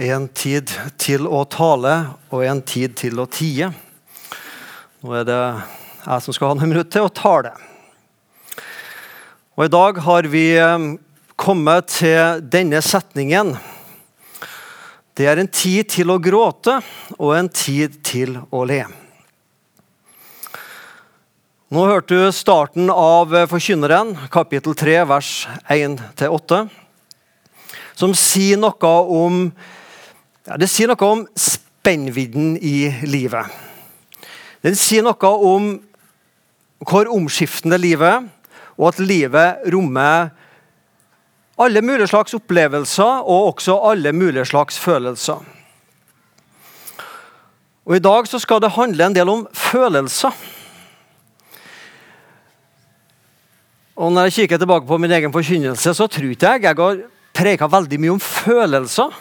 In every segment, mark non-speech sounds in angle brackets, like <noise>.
En tid til å tale og en tid til å tie. Nå er det jeg som skal ha noen minutter til å tale. Og I dag har vi eh, kommet til denne setningen. Det er en tid til å gråte og en tid til å le. Nå hørte du starten av Forkynneren, kapittel 3, vers 1-8, som sier noe om ja, Det sier noe om spennvidden i livet. Den sier noe om hvor omskiftende livet og at livet rommer alle mulige slags opplevelser og også alle mulige slags følelser. Og I dag så skal det handle en del om følelser. Og Når jeg kikker tilbake på min egen forkynnelse, så tror ikke jeg jeg har preka veldig mye om følelser.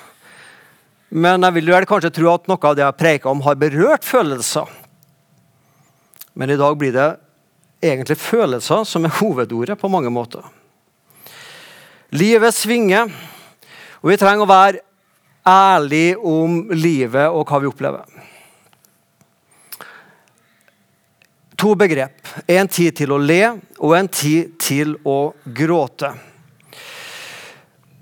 Men jeg vil vel kanskje tro at noe av det jeg preika om, har berørt følelser. Men i dag blir det egentlig følelser som er hovedordet på mange måter. Livet svinger, og vi trenger å være ærlige om livet og hva vi opplever. To begrep. En tid til å le og en tid til å gråte.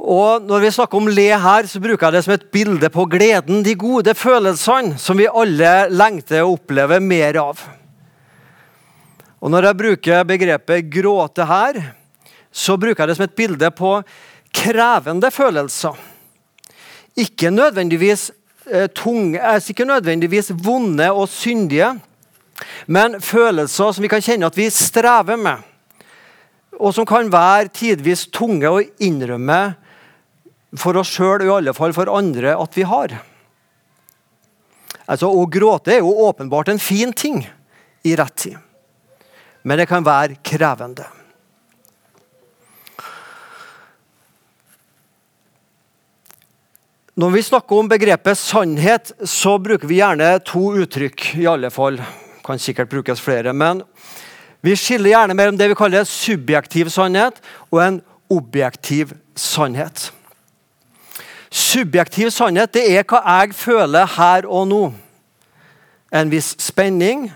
Og Når vi snakker om le her, så bruker jeg det som et bilde på gleden, de gode følelsene som vi alle lengter å oppleve mer av. Og Når jeg bruker begrepet gråte her, så bruker jeg det som et bilde på krevende følelser. Ikke nødvendigvis eh, tunge, altså ikke nødvendigvis vonde og syndige, men følelser som vi kan kjenne at vi strever med. Og som kan være tidvis tunge å innrømme for oss sjøl i alle fall for andre at vi har. Altså, Å gråte er jo åpenbart en fin ting i rett tid, men det kan være krevende. Når vi snakker om begrepet sannhet, så bruker vi gjerne to uttrykk. i alle fall. Kan sikkert brukes flere. Men vi skiller gjerne mellom det vi kaller subjektiv sannhet og en objektiv sannhet. Subjektiv sannhet det er hva jeg føler her og nå. En viss spenning.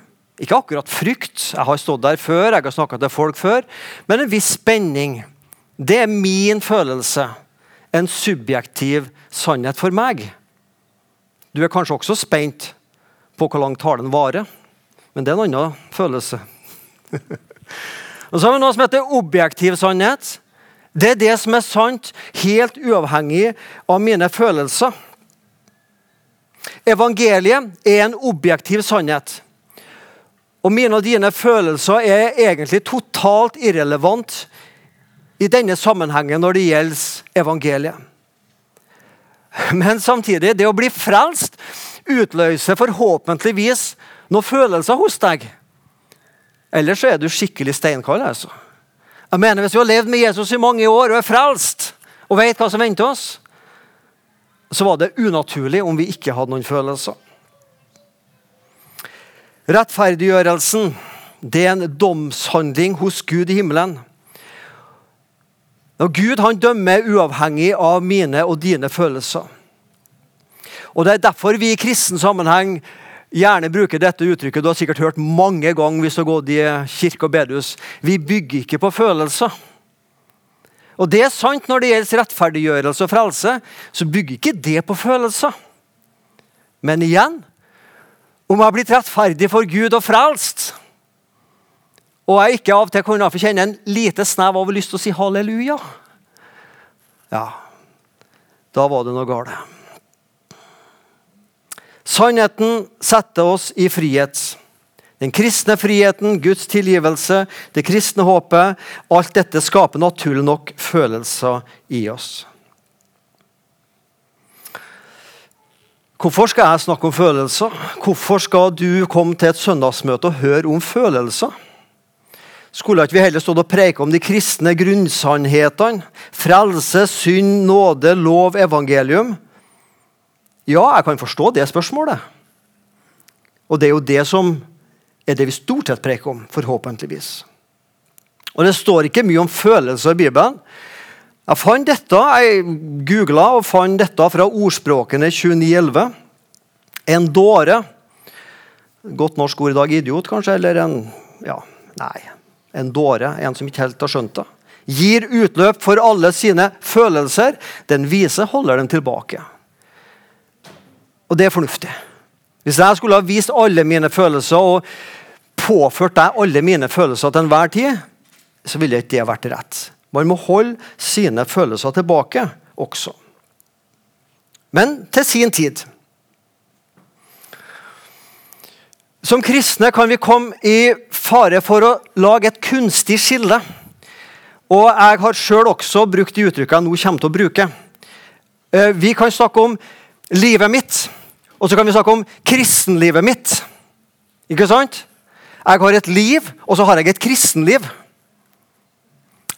Ikke akkurat frykt, jeg har stått der før, jeg har snakka til folk før. Men en viss spenning. Det er min følelse. En subjektiv sannhet for meg. Du er kanskje også spent på hvor lang talen varer, men det er en annen følelse. <laughs> og Så har vi noe som heter objektiv sannhet. Det er det som er sant, helt uavhengig av mine følelser. Evangeliet er en objektiv sannhet. Og mine og dine følelser er egentlig totalt irrelevant i denne sammenhengen når det gjelder evangeliet. Men samtidig, det å bli frelst utløser forhåpentligvis noen følelser hos deg. Ellers er du skikkelig steinkald. altså. Jeg mener, Hvis vi har levd med Jesus i mange år og er frelst og vet hva som venter oss, så var det unaturlig om vi ikke hadde noen følelser. Rettferdiggjørelsen det er en domshandling hos Gud i himmelen. Og Gud han dømmer uavhengig av mine og dine følelser. Og Det er derfor vi i kristen sammenheng gjerne bruker dette uttrykket. Du har sikkert hørt mange ganger hvis du har gått i kirke og bedehus. Vi bygger ikke på følelser. Og Det er sant når det gjelder rettferdiggjørelse og frelse. Så bygger ikke det på følelser. Men igjen om jeg har blitt rettferdig for Gud og frelst, og jeg ikke av og til kunne kjenne en lite snev av lyst til å si halleluja, ja, da var det noe galt. Sannheten setter oss i frihet. Den kristne friheten, Guds tilgivelse, det kristne håpet. Alt dette skaper naturlig nok følelser i oss. Hvorfor skal jeg snakke om følelser? Hvorfor skal du komme til et søndagsmøte og høre om følelser? Skulle ikke vi heller stått og preike om de kristne grunnsannhetene? Frelse, synd, nåde, lov, evangelium? Ja, jeg kan forstå det spørsmålet. Og det er jo det som er det vi stort sett preker om, forhåpentligvis. Og Det står ikke mye om følelser i Bibelen. Jeg fant dette, jeg googla og fant dette fra ordspråkene 2911. En dåre. Godt norsk ord i dag. Idiot, kanskje? Eller en ja, Nei. En dåre. En som ikke helt har skjønt det. Gir utløp for alle sine følelser. Den vise holder dem tilbake. Og det er fornuftig. Hvis jeg skulle ha vist alle mine følelser og påført deg alle mine følelser til enhver tid, så ville ikke det vært rett. Man må holde sine følelser tilbake også. Men til sin tid. Som kristne kan vi komme i fare for å lage et kunstig skille. Og jeg har sjøl også brukt de uttrykkene jeg nå kommer til å bruke. Eh, vi kan snakke om livet mitt, og så kan vi snakke om kristenlivet mitt. Ikke sant? Jeg har et liv, og så har jeg et kristenliv.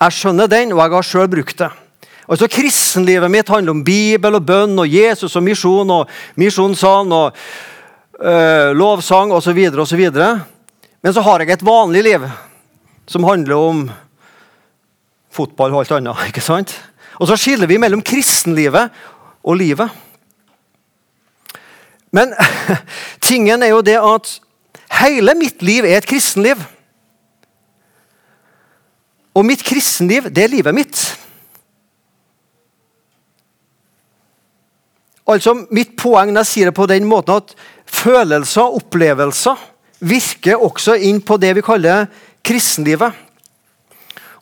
Jeg skjønner den, og jeg har sjøl brukt det. Altså Kristenlivet mitt handler om Bibel og bønn og Jesus og misjon og misjonssang og øh, lovsang osv. osv. Men så har jeg et vanlig liv som handler om fotball og alt annet. <laughs> ikke sant? Og så skiller vi mellom kristenlivet og livet. Men <laughs> tingen er jo det at hele mitt liv er et kristenliv. Og mitt kristenliv, det er livet mitt. Altså, Mitt poeng jeg sier det på den måten at følelser, opplevelser, virker også inn på det vi kaller kristenlivet.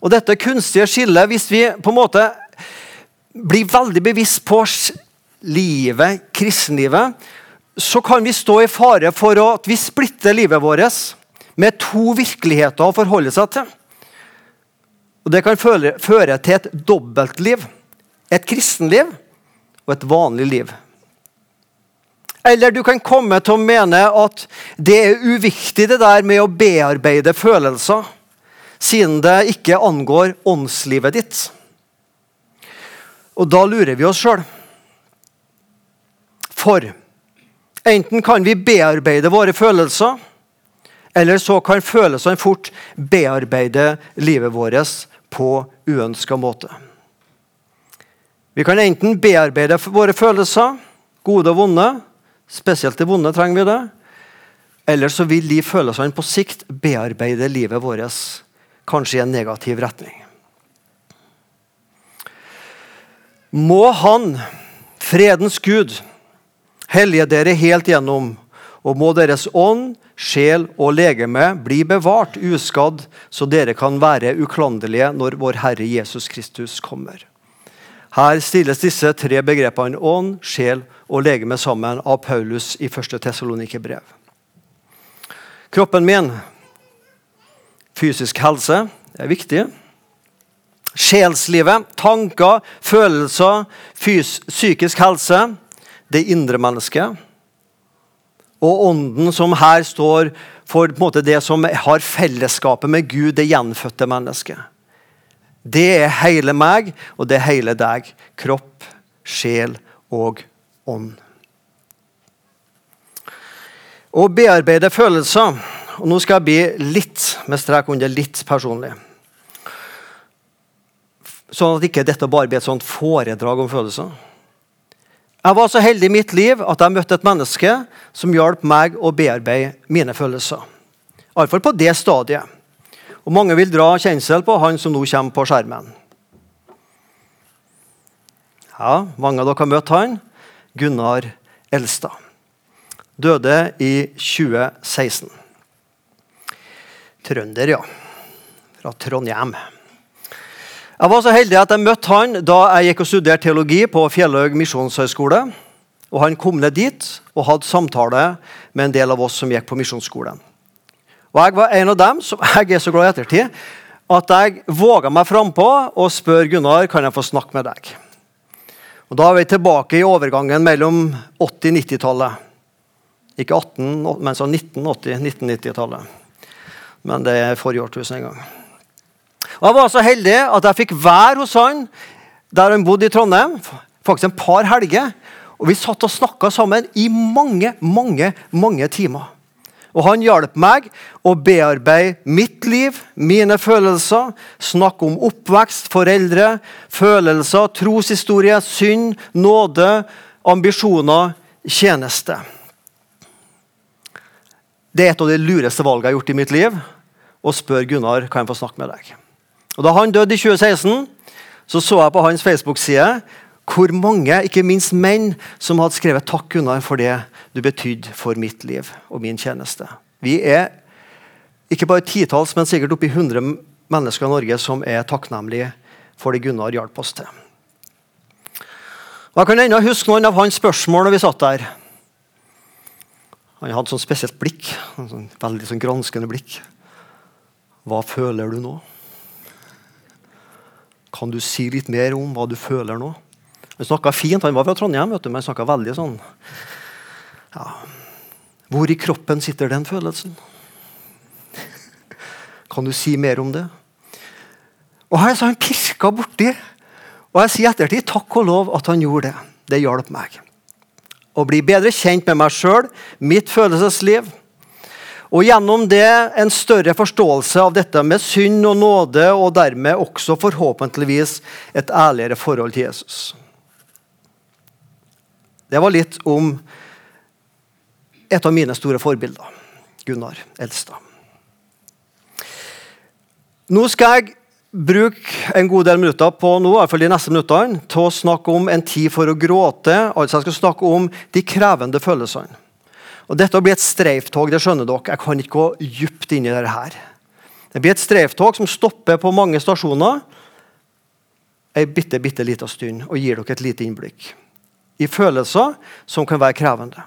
Og dette kunstige skillet, hvis vi på en måte blir veldig bevisst på livet, kristenlivet, så kan vi stå i fare for at vi splitter livet vårt med to virkeligheter å forholde seg til. Og Det kan føre, føre til et dobbeltliv. Et kristenliv og et vanlig liv. Eller du kan komme til å mene at det er uviktig det der med å bearbeide følelser, siden det ikke angår åndslivet ditt. Og da lurer vi oss sjøl. For enten kan vi bearbeide våre følelser, eller så kan følelsene fort bearbeide livet vårt på uønska måte. Vi kan enten bearbeide våre følelser, gode og vonde. Spesielt de vonde trenger vi det. Eller så vil de følelsene på sikt bearbeide livet vårt, kanskje i en negativ retning. Må Han, fredens Gud, hellige dere helt gjennom, og må deres ånd, sjel og legeme bli bevart uskadd, så dere kan være uklanderlige når vår Herre Jesus Kristus kommer. Her stilles disse tre begrepene ånd, sjel og legeme sammen av Paulus i 1. Tessalonikerbrev. Kroppen min, fysisk helse, er viktig. Sjelslivet, tanker, følelser, psykisk helse, det indre mennesket og ånden som her står for måte, det som har fellesskapet med Gud, det gjenfødte mennesket. Det er hele meg, og det er hele deg. Kropp, sjel og ånd. Å bearbeide følelser og Nå skal jeg bli litt med strek under litt personlig. Sånn at ikke dette bare blir et sånt foredrag om følelser. Jeg var så heldig i mitt liv at jeg møtte et menneske som hjalp meg å bearbeide mine følelser. Iallfall på det stadiet. Og Mange vil dra kjensel på han som nå kommer på skjermen. Ja, Mange av dere har møtt han. Gunnar Elstad. Døde i 2016. Trønder, ja. Fra Trondheim. Jeg var så heldig at jeg møtte han da jeg gikk og studerte teologi på Fjellhaug misjonshøgskole. Og Han kom ned dit og hadde samtale med en del av oss som gikk på misjonsskolen. Og Jeg var en av dem som <laughs> jeg er så glad i ettertid, at jeg våga meg frampå og spør Gunnar kan jeg få snakke med deg. Og Da er vi tilbake i overgangen mellom 80-90-tallet. Ikke 18, men så 1980-1990-tallet. Men det er forrige årtusen en gang. Og Jeg var så heldig at jeg fikk være hos han der han bodde i Trondheim. Faktisk en par helger. Og Vi satt og snakka sammen i mange mange, mange timer. Og han hjalp meg å bearbeide mitt liv, mine følelser, snakke om oppvekst, foreldre, følelser, troshistorie, synd, nåde, ambisjoner, tjeneste. Det er et av de lureste valgene jeg har gjort i mitt liv. Å spørre Gunnar kan jeg få snakke med deg. Og Da han døde i 2016, så så jeg på hans Facebook-side hvor mange, ikke minst menn, som hadde skrevet 'Takk, Gunnar, for det du betydde for mitt liv og min tjeneste'. Vi er ikke bare titalls, men sikkert oppi 100 mennesker i Norge som er takknemlige for det Gunnar hjalp oss til. Og jeg kan ennå huske noen av hans spørsmål når vi satt der. Han hadde sånn spesielt blikk. Sånn veldig sånn granskende blikk. Hva føler du nå? Kan du si litt mer om hva du føler nå? Han snakka fint. Han var fra Trondheim, vet du, men snakka veldig sånn ja. Hvor i kroppen sitter den følelsen? Kan du si mer om det? Og her så Han pirka borti. Og jeg sier ettertid takk og lov at han gjorde det. Det hjalp meg. Å bli bedre kjent med meg sjøl, mitt følelsesliv. Og gjennom det en større forståelse av dette med synd og nåde, og dermed også forhåpentligvis et ærligere forhold til Jesus. Det var litt om et av mine store forbilder, Gunnar Elstad. Nå skal jeg bruke en god del minutter på nå, i hvert fall de neste minuttene, til å snakke om en tid for å gråte. altså Jeg skal snakke om de krevende følelsene. Og Dette blir et streiftog, det skjønner dere. Jeg kan ikke gå dypt inn i dette her. Det blir et streiftog som stopper på mange stasjoner en bitte, bitte lita stund og gir dere et lite innblikk i følelser som kan være krevende.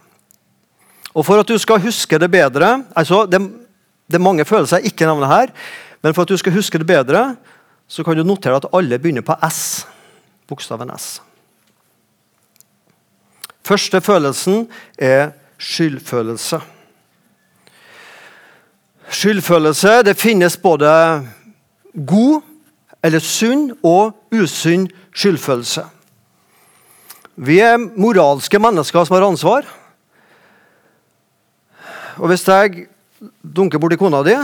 Og For at du skal huske det bedre altså det, det, er mange følelser jeg ikke nevner her. Men for at du skal huske det bedre, så kan du notere at alle begynner på S. Bokstaven S. Første følelsen er skyldfølelse. Skyldfølelse det finnes både god eller sunn og usunn skyldfølelse. Vi er moralske mennesker som har ansvar. Og Hvis jeg dunker borti kona di,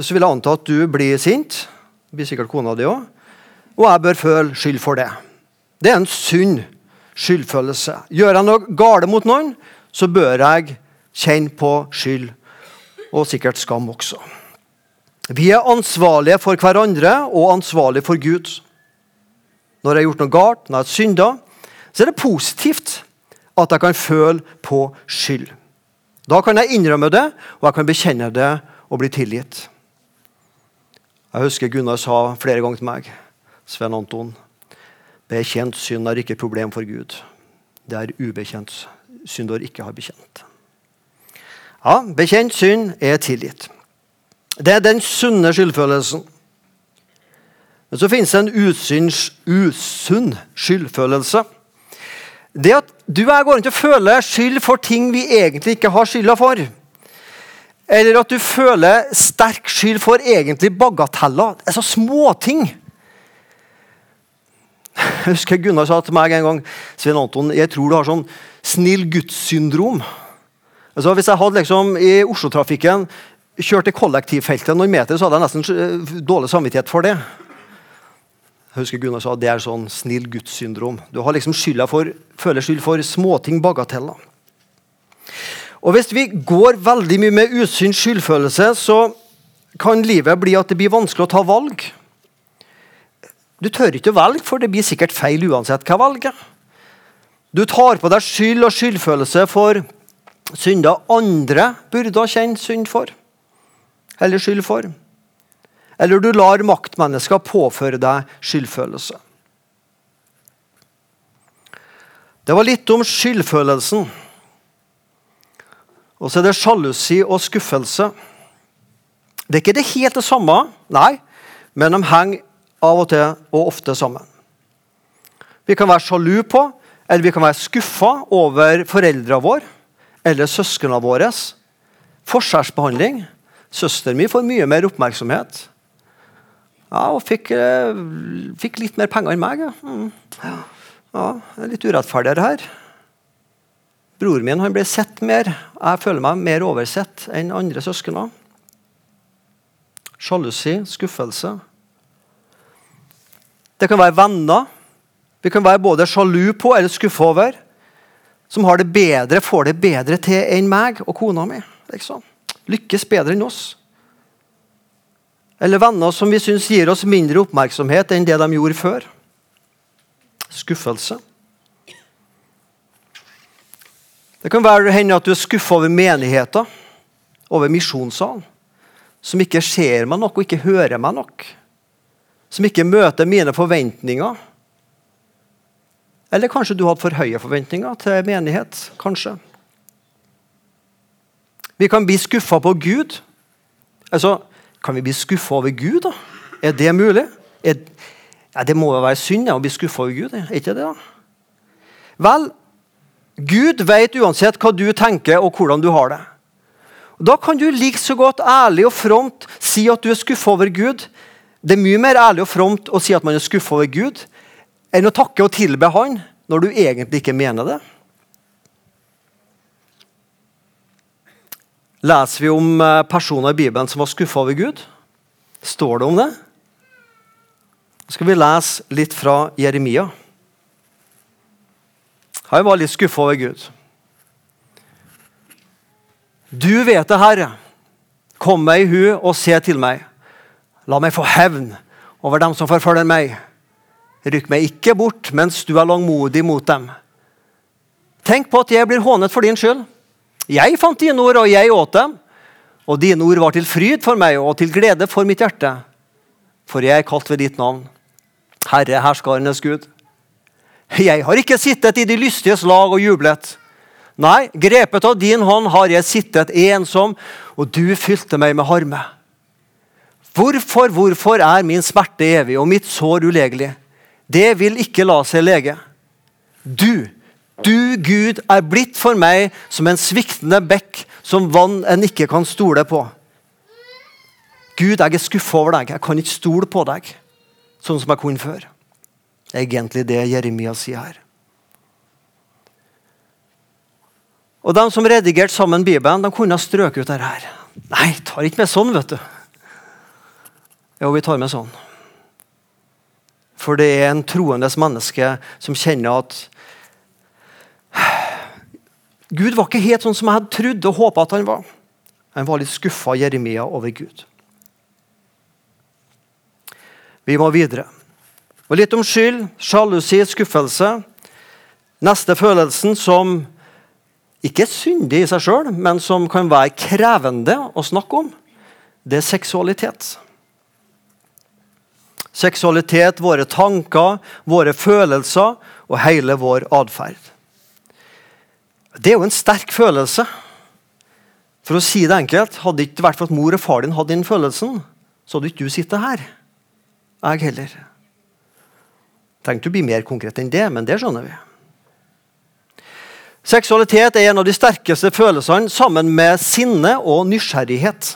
så vil jeg anta at du blir sint. Det blir sikkert kona di også. Og jeg bør føle skyld for det. Det er en sunn skyldfølelse. Gjør jeg noe galt mot noen, så bør jeg kjenne på skyld, og sikkert skam også. Vi er ansvarlige for hverandre og ansvarlige for Gud. Når jeg har gjort noe galt, når jeg har synda, så er det positivt at jeg kan føle på skyld. Da kan jeg innrømme det, og jeg kan bekjenne det og bli tilgitt. Jeg husker Gunnar sa flere ganger til meg, Sven Anton, bekjent synd er ikke problem for Gud. Det er ubekjent synder ikke har bekjent. Ja, bekjent synd er tilgitt. Det er den sunne skyldfølelsen. Men så finnes det en usyns, usunn skyldfølelse. Det at du og jeg går rundt og føler skyld for ting vi egentlig ikke har skylda for. Eller at du føler sterk skyld for egentlig bagateller. Altså småting. <laughs> Jeg husker Gunnar sa til meg en gang Svein Anton, jeg tror du har sånn snill gudssyndrom. Altså, hvis jeg hadde liksom i Oslo-trafikken kjørt i kollektivfeltet noen meter, så hadde jeg nesten dårlig samvittighet for det. Jeg husker Gunnar sa det er sånn snill Guds-syndrom. Du har liksom for, føler skyld for småting, bagateller. Og Hvis vi går veldig mye med usyns skyldfølelse, så kan livet bli at det blir vanskelig å ta valg. Du tør ikke å velge, for det blir sikkert feil uansett hva valget. Du tar på deg skyld og skyldfølelse for synder andre burde ha kjent synd for. Eller skyld for. Eller du lar maktmennesker påføre deg skyldfølelse. Det var litt om skyldfølelsen. Og så er det sjalusi og skuffelse. Det er ikke det helt det samme, nei, men de henger av og til og ofte sammen. Vi kan være sjalu på, eller vi kan være skuffa over foreldrene våre eller søsknene våre. Forskjellsbehandling. Søsteren min får mye mer oppmerksomhet ja, og fikk, eh, fikk, litt mer penger enn meg. Ja. Mm. ja, det er litt urettferdigere her. Broren min han ble sett mer. Jeg føler meg mer oversett enn andre søsken. Sjalusi, skuffelse. Det kan være venner. Vi kan være både sjalu på eller skuffa over. Som har det bedre, får det bedre til enn meg og kona mi. Liksom. Lykkes bedre enn oss. Eller venner som vi syns gir oss mindre oppmerksomhet enn det de gjorde før. Skuffelse. Det kan hende at du er skuffa over menigheter, over misjonssalen, som ikke ser meg nok og ikke hører meg nok. Som ikke møter mine forventninger. Eller kanskje du hadde for høye forventninger til menighet. kanskje. Vi kan bli skuffa på Gud. Altså, Kan vi bli skuffa over Gud, da? Er det mulig? Er, ja, det må jo være synd ja, å bli skuffa over Gud. Er ikke det? da? Vel, Gud vet uansett hva du tenker og hvordan du har det. Da kan du like så godt ærlig og fromt si at du er skuffa over Gud. Det er mye mer ærlig og fromt å si at man er skuffa over Gud, enn å takke og tilbe Han når du egentlig ikke mener det. Leser vi om eh, personer i Bibelen som var skuffa over Gud? Står det om det? Så skal vi lese litt fra Jeremia. Han var litt skuffa over Gud. Du vet det, Herre. Kom meg i hu og se til meg. La meg få hevn over dem som forfølger meg. Rykk meg ikke bort mens du er langmodig mot dem. Tenk på at jeg blir hånet for din skyld. Jeg fant dine ord, og jeg åt dem. Og dine ord var til fryd for meg og til glede for mitt hjerte. For jeg er kalt ved ditt navn. Herre, herskarenes Gud. Jeg har ikke sittet i de lystiges lag og jublet. Nei, grepet av din hånd har jeg sittet ensom, og du fylte meg med harme. Hvorfor, hvorfor er min smerte evig og mitt sår ulegelig? Det vil ikke la seg lege. Du, du Gud, er blitt for meg som en sviktende bekk, som vann en ikke kan stole på. Gud, jeg er skuffa over deg. Jeg kan ikke stole på deg sånn som jeg kunne før Det er egentlig det Jeremia sier her. Og De som redigerte sammen Bibelen, de kunne ha strøket ut dette. Nei, tar ikke med sånn, vet du. Jo, vi tar med sånn. For det er en troendes menneske som kjenner at Gud var ikke helt sånn som jeg hadde trodd og håpa at han var. Han var litt skuffa, Jeremia, over Gud. Vi må videre. Og litt om skyld, sjalusi, skuffelse. Neste følelsen som ikke er syndig i seg sjøl, men som kan være krevende å snakke om, det er seksualitet. Seksualitet, våre tanker, våre følelser og hele vår atferd. Det er jo en sterk følelse. For å si det enkelt, Hadde ikke vært for at mor og far din hadde den følelsen, så hadde ikke du sittet her. Jeg heller. Trengte å bli mer konkret enn det, men det skjønner vi. Seksualitet er en av de sterkeste følelsene sammen med sinne og nysgjerrighet.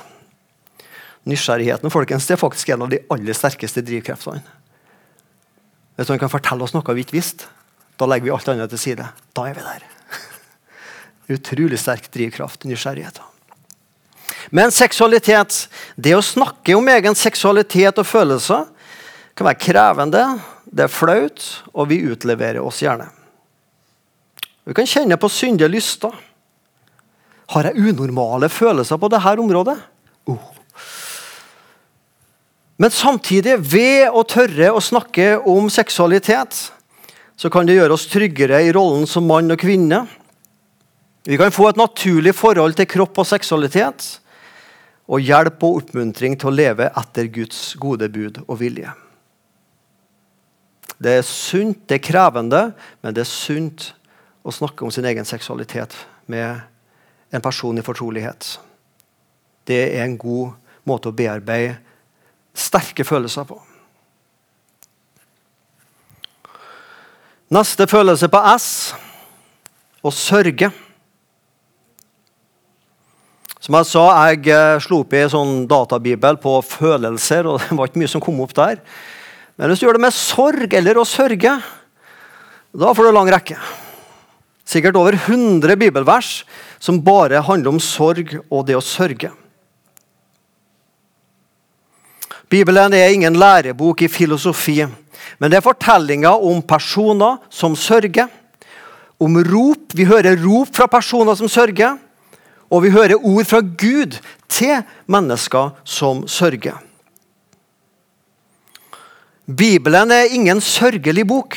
Nysgjerrigheten folkens, det er faktisk en av de aller sterkeste drivkreftene. Hvis han kan fortelle oss noe vi ikke visste, da legger vi alt annet til side. Da er vi der. <laughs> Utrolig sterk drivkraft, nysgjerrighet. Men seksualitet, det å snakke om egen seksualitet og følelser, kan være krevende, det er flaut, og vi utleverer oss gjerne. Vi kan kjenne på syndige lyster. Har jeg unormale følelser på dette området? Men samtidig, ved å tørre å snakke om seksualitet, så kan det gjøre oss tryggere i rollen som mann og kvinne. Vi kan få et naturlig forhold til kropp og seksualitet, og hjelp og oppmuntring til å leve etter Guds gode bud og vilje. Det er sunt, det er krevende, men det er sunt å snakke om sin egen seksualitet med en person i fortrolighet. Det er en god måte å bearbeide sterke følelser på. Neste følelse på S å sørge. Som jeg sa, jeg eh, slo opp i en sånn databibel på følelser, og <laughs> det var ikke mye som kom opp der. Men hvis du gjør det med sorg eller å sørge, da får du lang rekke. Sikkert over 100 bibelvers som bare handler om sorg og det å sørge. Bibelen er ingen lærebok i filosofi, men det er fortellinger om personer som sørger. Om rop. Vi hører rop fra personer som sørger. Og vi hører ord fra Gud til mennesker som sørger. Bibelen er ingen sørgelig bok,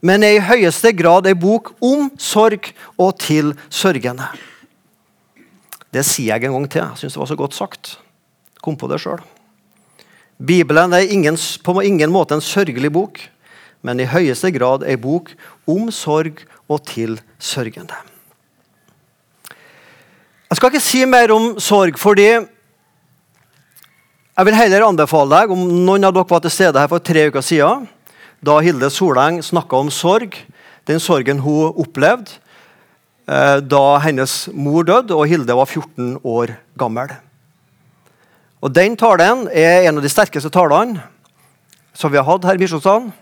men er i høyeste grad en bok om sorg og til sørgende. Det sier jeg en gang til. Jeg syns det var så godt sagt. Kom på det sjøl. Bibelen er ingen, på ingen måte en sørgelig bok, men i høyeste grad en bok om sorg og til sørgende. Jeg skal ikke si mer om sorg, fordi jeg vil heller anbefale deg, om noen av dere var til stede her for tre uker siden, da Hilde Soleng snakka om sorg, den sorgen hun opplevde eh, da hennes mor døde og Hilde var 14 år gammel. Og Den talen er en av de sterkeste talene som vi har hatt her i Misjonssalen.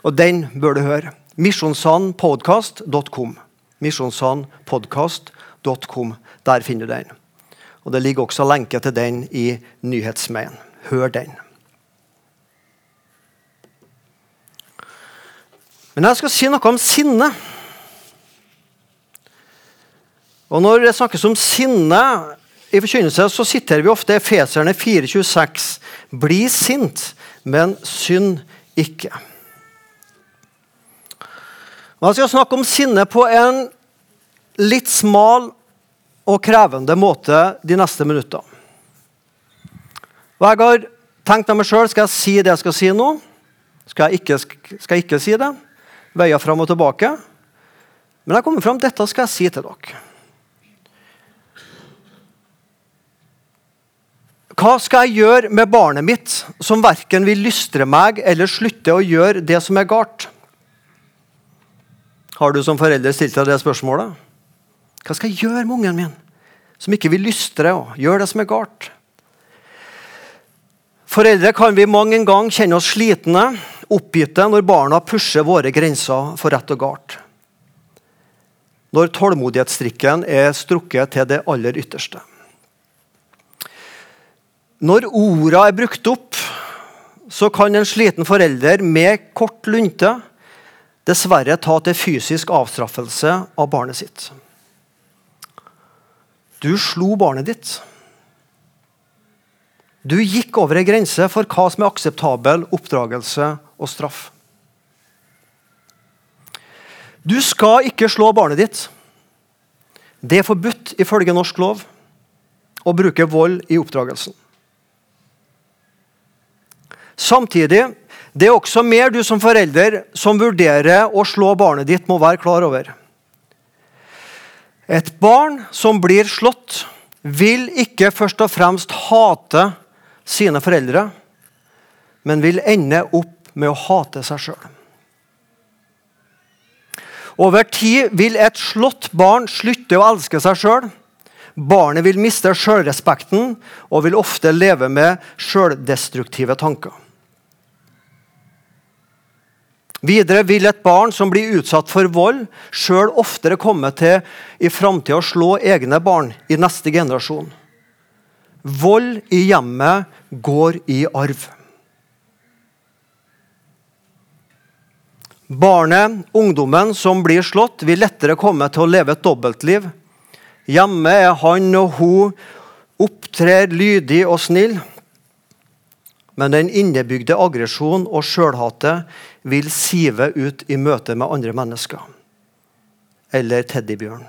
Og den bør du høre. Misjonssandpodkast.com. Misjonssandpodkast.com. Der finner du den. Og Det ligger også lenke til den i nyhetsmeien. Hør den. Men jeg skal si noe om sinne. Og Når det snakkes om sinne i forkynnelse, så siterer vi ofte Efeserne 4,26.: Bli sint, men synd ikke. Jeg skal snakke om sinne på en litt smal og krevende måte de neste minuttene. Og jeg har tenkt av meg sjøl skal jeg si det jeg skal si nå. Skal jeg ikke, skal jeg ikke si det? Veier fram og tilbake. Men jeg kommer fram, dette skal jeg si til dere. Hva skal jeg gjøre med barnet mitt som verken vil lystre meg eller slutte å gjøre det som er galt? Har du som forelder stilt deg det spørsmålet? Hva skal jeg gjøre med ungen min som ikke vil lystre og gjøre det som er galt? Foreldre kan vi mange en gang kjenne oss slitne, oppgitte, når barna pusher våre grenser for rett og galt. Når tålmodighetsstrikken er strukket til det aller ytterste. Når orda er brukt opp, så kan en sliten forelder med kort lunte dessverre ta til fysisk avstraffelse av barnet sitt. Du slo barnet ditt. Du gikk over ei grense for hva som er akseptabel oppdragelse og straff. Du skal ikke slå barnet ditt. Det er forbudt ifølge norsk lov å bruke vold i oppdragelsen. Samtidig det er også mer du som forelder som vurderer å slå barnet ditt, må være klar over. Et barn som blir slått, vil ikke først og fremst hate sine foreldre, men vil ende opp med å hate seg sjøl. Over tid vil et slått barn slutte å elske seg sjøl. Barnet vil miste sjølrespekten og vil ofte leve med sjøldestruktive tanker. Videre vil et barn som blir utsatt for vold, sjøl oftere komme til i framtida å slå egne barn i neste generasjon. Vold i hjemmet går i arv. Barnet, ungdommen som blir slått, vil lettere komme til å leve et dobbeltliv. Hjemme er han og hun opptrer lydig og snill, men den innebygde aggresjonen og sjølhatet vil sive ut i møte med andre mennesker. Eller teddybjørn.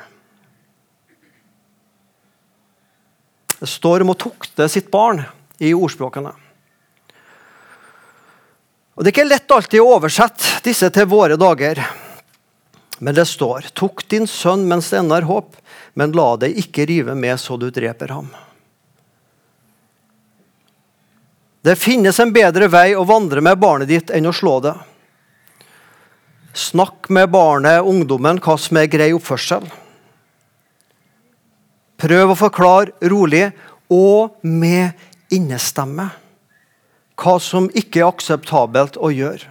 Det står om å tukte sitt barn i ordspråkene. Og Det er ikke lett alltid å oversette disse til våre dager. Men det står 'Tukt din sønn mens det ennå er håp', men la deg ikke rive med så du dreper ham'. Det finnes en bedre vei å vandre med barnet ditt enn å slå det. Snakk med barnet, ungdommen, hva som er grei oppførsel. Prøv å forklare rolig og med innestemme hva som ikke er akseptabelt å gjøre.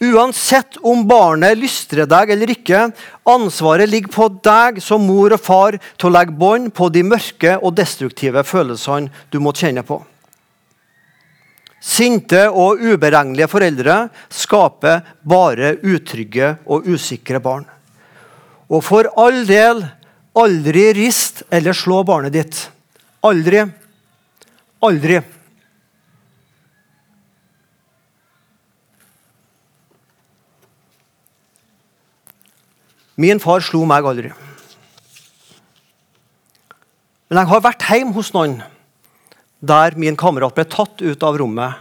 Uansett om barnet lystrer deg eller ikke, ansvaret ligger på deg som mor og far til å legge bånd på de mørke og destruktive følelsene du måtte kjenne på. Sinte og uberegnelige foreldre skaper bare utrygge og usikre barn. Og for all del, aldri rist eller slå barnet ditt. Aldri. Aldri. Min far slo meg aldri. Men jeg har vært hjemme hos noen der min kamerat ble tatt ut av rommet.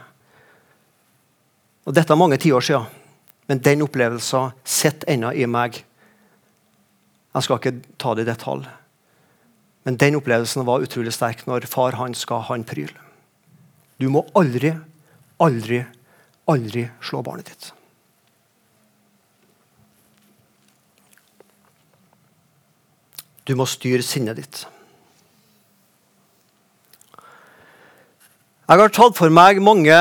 Og Dette er mange tiår siden, men den opplevelsen sitter ennå i meg. Jeg skal ikke ta det i detalj. Men den opplevelsen var utrolig sterk når far hans ga han pryl. Du må aldri, aldri, aldri slå barnet ditt. Du må styre sinnet ditt. Jeg har tatt for meg mange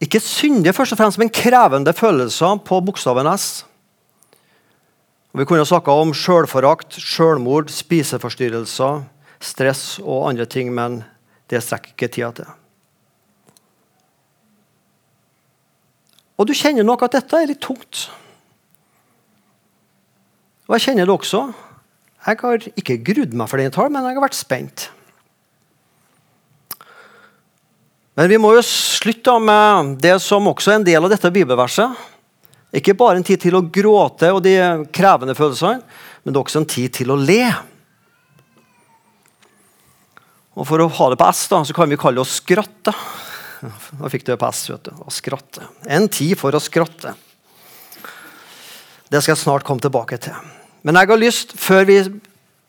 ikke syndige, først og fremst, men krevende følelser på bokstaven S. Vi kunne snakka om sjølforakt, sjølmord, spiseforstyrrelser, stress og andre ting, men det strekker ikke tida til. Og du kjenner nok at dette er litt tungt. Og jeg kjenner det også. Jeg har ikke grudd meg for denne talen, men jeg har vært spent. Men vi må jo slutte med det som også er en del av dette bibelverset. Ikke bare en tid til å gråte og de krevende følelsene, men det er også en tid til å le. Og For å ha det på S da, så kan vi kalle det å skratte. Da fikk du det på S. vet du, å skratte. En tid for å skratte. Det skal jeg snart komme tilbake til. Men jeg har lyst, før vi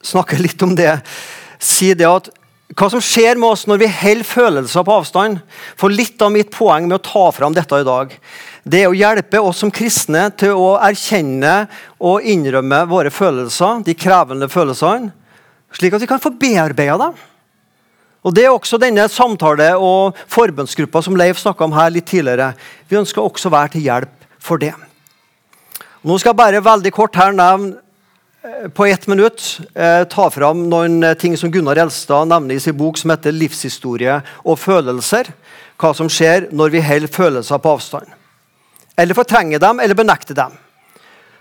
snakker litt om det, si det at hva som skjer med oss når vi holder følelser på avstand. For litt av mitt poeng med å ta fram dette i dag, det er å hjelpe oss som kristne til å erkjenne og innrømme våre følelser, de krevende følelsene, slik at vi kan få bearbeida dem. Og Det er også denne samtale- og forbundsgruppa som Leif snakka om her litt tidligere. Vi ønsker også å være til hjelp for det. Nå skal jeg bare veldig kort her nevne på ett minutt eh, ta fram noen eh, ting som Gunnar Elstad nevner i sin bok som heter 'Livshistorie og følelser'. Hva som skjer når vi holder følelser på avstand. Eller fortrenger dem eller benekter dem.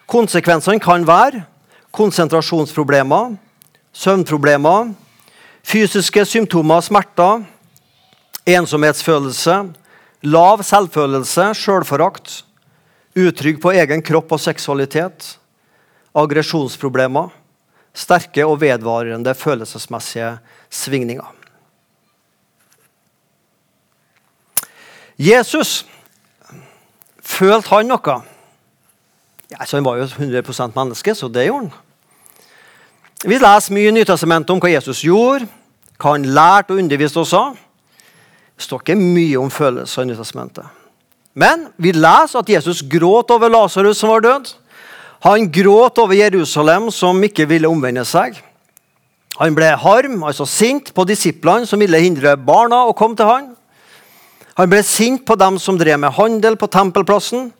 Konsekvensene kan være konsentrasjonsproblemer, søvnproblemer, fysiske symptomer, smerter, ensomhetsfølelse, lav selvfølelse, sjølforakt, utrygg på egen kropp og seksualitet aggresjonsproblemer, sterke og vedvarende følelsesmessige svingninger. Jesus følte han noe. Ja, Han var jo 100% menneske, så det gjorde han. Vi leser mye i Nytestamentet om hva Jesus gjorde, hva han lærte og underviste oss av. Det står ikke mye om følelser i Nytestamentet. Men vi leser at Jesus gråt over Lasarus som var død. Han gråt over Jerusalem, som ikke ville omvende seg. Han ble harm, altså sint, på disiplene som ville hindre barna å komme til han. Han ble sint på dem som drev med handel på tempelplassen.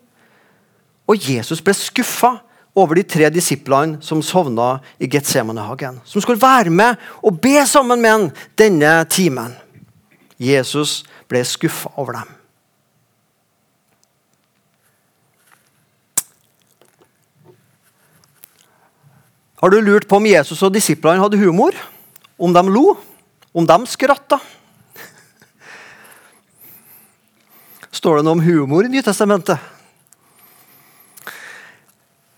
Og Jesus ble skuffa over de tre disiplene som sovna i Getsemanehagen. Som skulle være med og be sammen med ham denne timen. Jesus ble skuffa over dem. Har du lurt på om Jesus og disiplene hadde humor? Om de lo? Om de skratta? Står det noe om humor i Nytestamentet?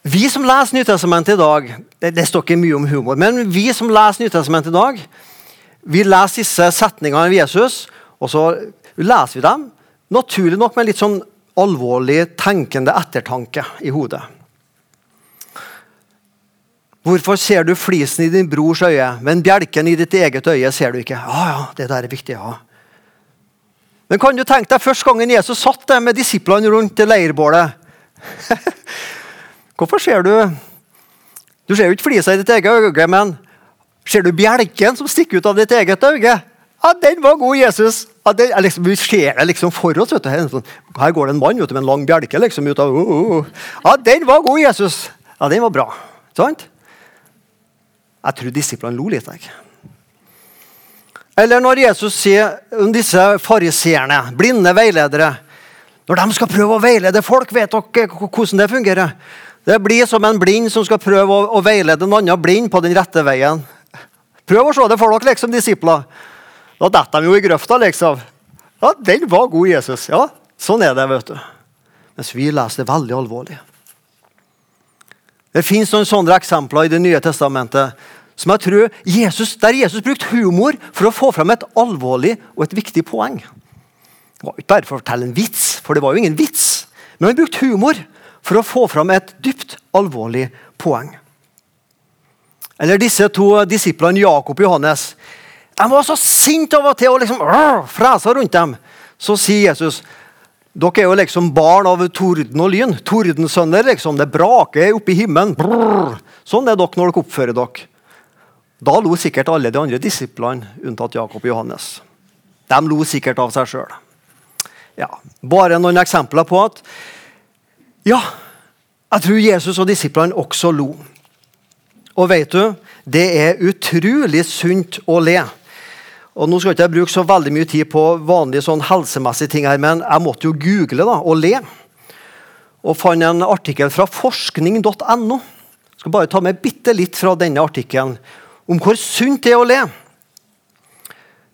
Vi som leser Nytestamentet i dag det, det, står ikke mye om humor, men vi som leser Nytestamentet i dag, vi leser disse setningene av Jesus, og så leser vi dem naturlig nok med litt sånn alvorlig tenkende ettertanke i hodet. Hvorfor ser du flisen i din brors øye, men bjelken i ditt eget øye ser du ikke? Ja, ja, det der er viktig, ja. Men kan du tenke deg første gangen Jesus satt der med disiplene rundt leirbålet? <laughs> Hvorfor ser du Du ser jo ikke flisa i ditt eget øye, men ser du bjelken som stikker ut av ditt eget øye? Ja, den var god, Jesus! Ja, den, liksom, vi ser det liksom for oss. vet du. Her, sånn, går det en mann vet du, med en lang bjelke. liksom ut av, uh, uh, uh. Ja, den var god, Jesus! Ja, den var bra. Sant? Jeg tror disiplene lo litt. Jeg. Eller når Jesus sier om disse fariseerne, blinde veiledere Når de skal prøve å veilede folk, vet dere hvordan det fungerer? Det blir som en blind som skal prøve å, veilede en annen blind på den rette veien. Prøv å se det for dere, liksom, disipler. Da detter de jo i grøfta, liksom. Ja, den var god, Jesus. Ja, sånn er det, vet du. Mens vi leser det veldig alvorlig. Det fins noen sånne eksempler i Det nye testamentet som jeg tror Jesus, der Jesus brukte humor for å få fram et alvorlig og et viktig poeng. Det var ikke bare for å fortelle en vits, for det var jo ingen vits. Men han brukte humor for å få fram et dypt alvorlig poeng. Eller disse to disiplene Jakob og Johannes. De var så sinte av og til og liksom fresa rundt dem. Så sier Jesus dere er jo liksom barn av torden og lyn. Tordensønner. liksom. Det braker oppe i himmelen. Brrr. Sånn er dere når dere oppfører dere. Da lo sikkert alle de andre disiplene, unntatt Jakob og Johannes. De lo sikkert av seg sjøl. Ja, bare noen eksempler på at Ja, jeg tror Jesus og disiplene også lo. Og vet du, det er utrolig sunt å le. Og nå skal ikke jeg bruke så veldig mye tid på vanlige sånn helsemessige ting, her, men jeg måtte jo google da, og le. Og fant en artikkel fra forskning.no. skal bare ta med bitte litt fra denne artikkelen om hvor sunt det er å le.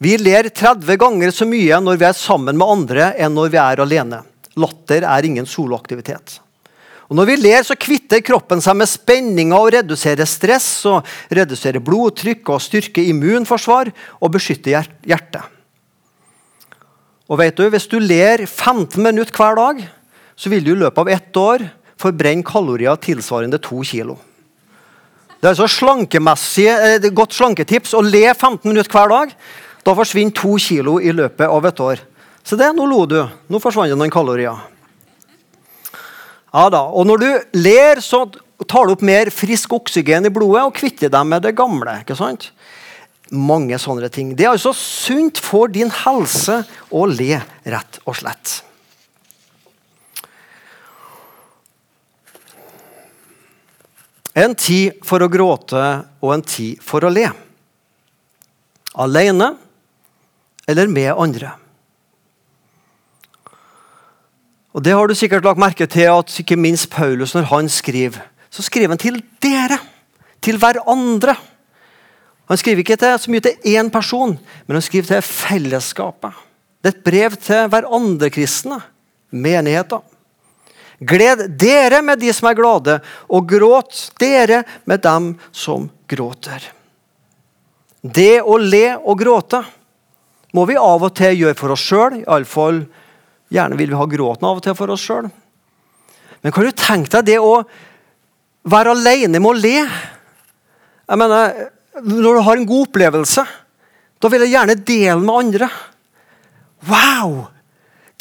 Vi ler 30 ganger så mye når vi er sammen med andre, enn når vi er alene. Latter er ingen soloaktivitet. Og Når vi ler, så kvitter kroppen seg med spenninger og reduserer stress, og reduserer blodtrykk og styrker immunforsvar og beskytter hjertet. Og vet du, Hvis du ler 15 minutter hver dag, så vil du i løpet av ett år forbrenne kalorier tilsvarende to kilo. Det er så et eh, godt slanketips å le 15 minutter hver dag. Da forsvinner to kilo i løpet av et år. Så det, nå lo du. Nå forsvant det noen kalorier. Ja da, og Når du ler, så tar du opp mer frisk oksygen i blodet og kvitter deg med det gamle. ikke sant? Mange sånne ting. Det er altså sunt for din helse å le, rett og slett. En tid for å gråte og en tid for å le. Alene eller med andre. Og Det har du sikkert lagt merke til at ikke minst Paulus, når han skriver, så skriver han til dere. Til hverandre. Han skriver ikke til, så mye til én person, men han skriver til fellesskapet. Det er et brev til hverandre kristne, menigheter. Gled dere med de som er glade, og gråt dere med dem som gråter. Det å le og gråte må vi av og til gjøre for oss sjøl, iallfall Gjerne vil vi ha gråten av og til for oss sjøl. Men kan du tenke deg det å være alene med å le? Jeg mener, Når du har en god opplevelse, da vil jeg gjerne dele med andre. Wow!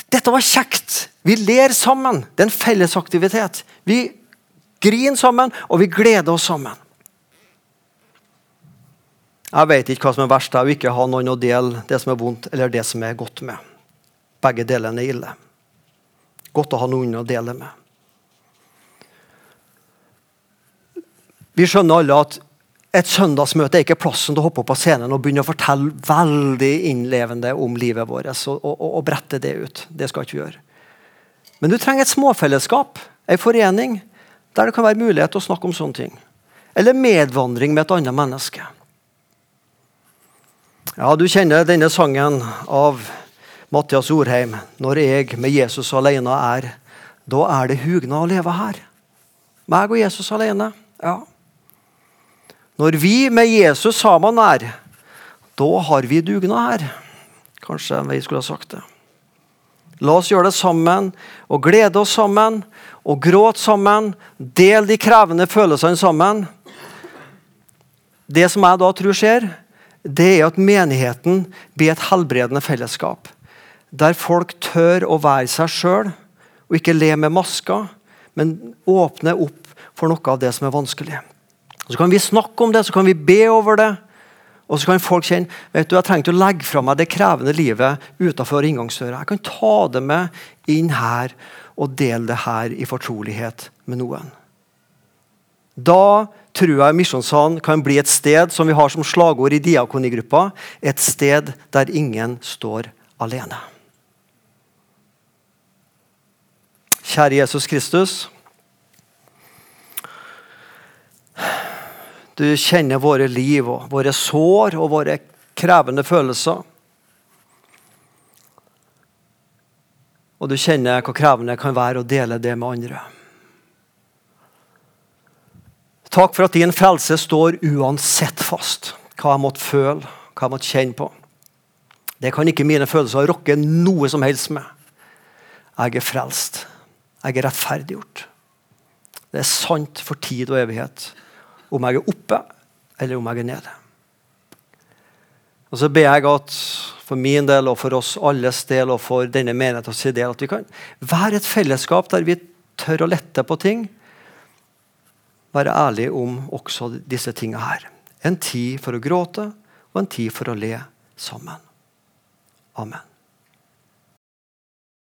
Dette var kjekt! Vi ler sammen. Det er en fellesaktivitet. Vi griner sammen, og vi gleder oss sammen. Jeg vet ikke hva som er verst, å ikke ha noen å dele det som er vondt, eller det som er godt med. Begge delene er ille. Godt å ha noen å dele med. Vi skjønner alle at et søndagsmøte er ikke plassen til å hoppe opp på scenen og begynne å fortelle veldig innlevende om livet vårt og, og, og brette det ut. Det skal ikke vi gjøre. Men du trenger et småfellesskap, en forening, der det kan være mulighet til å snakke om sånne ting. Eller medvandring med et annet menneske. Ja, Du kjenner denne sangen av Mathias Orheim, når jeg med Jesus alene er, da er det hugna å leve her. Meg og Jesus alene. Ja. Når vi med Jesus sammen er, da har vi dugna her. Kanskje vi skulle ha sagt det. La oss gjøre det sammen og glede oss sammen og gråte sammen. Del de krevende følelsene sammen. Det som jeg da tror skjer, det er at menigheten blir et helbredende fellesskap der folk tør å være seg sjøl og ikke le med masker, men åpne opp for noe av det som er vanskelig. Så kan vi snakke om det, så kan vi be over det, Og så kan folk kjenne vet du, jeg trengte å legge fra meg det krevende livet utenfor inngangsdøra. Jeg kan ta det med inn her og dele det her i fortrolighet med noen. Da tror jeg Misjonssalen kan bli et sted som vi har som slagord i diakonigruppa. Et sted der ingen står alene. Kjære Jesus Kristus. Du kjenner våre liv og våre sår og våre krevende følelser. Og du kjenner hvor krevende det kan være å dele det med andre. Takk for at din frelse står uansett fast. Hva jeg måtte føle, hva jeg måtte kjenne på. Det kan ikke mine følelser rokke noe som helst med. Jeg er frelst. Jeg er rettferdiggjort. Det er sant for tid og evighet om jeg er oppe eller om jeg er nede. Og Så ber jeg at for min del og for oss alles del og for denne menighetens del at vi kan være et fellesskap der vi tør å lette på ting. Være ærlig om også disse tingene her. En tid for å gråte og en tid for å le sammen. Amen.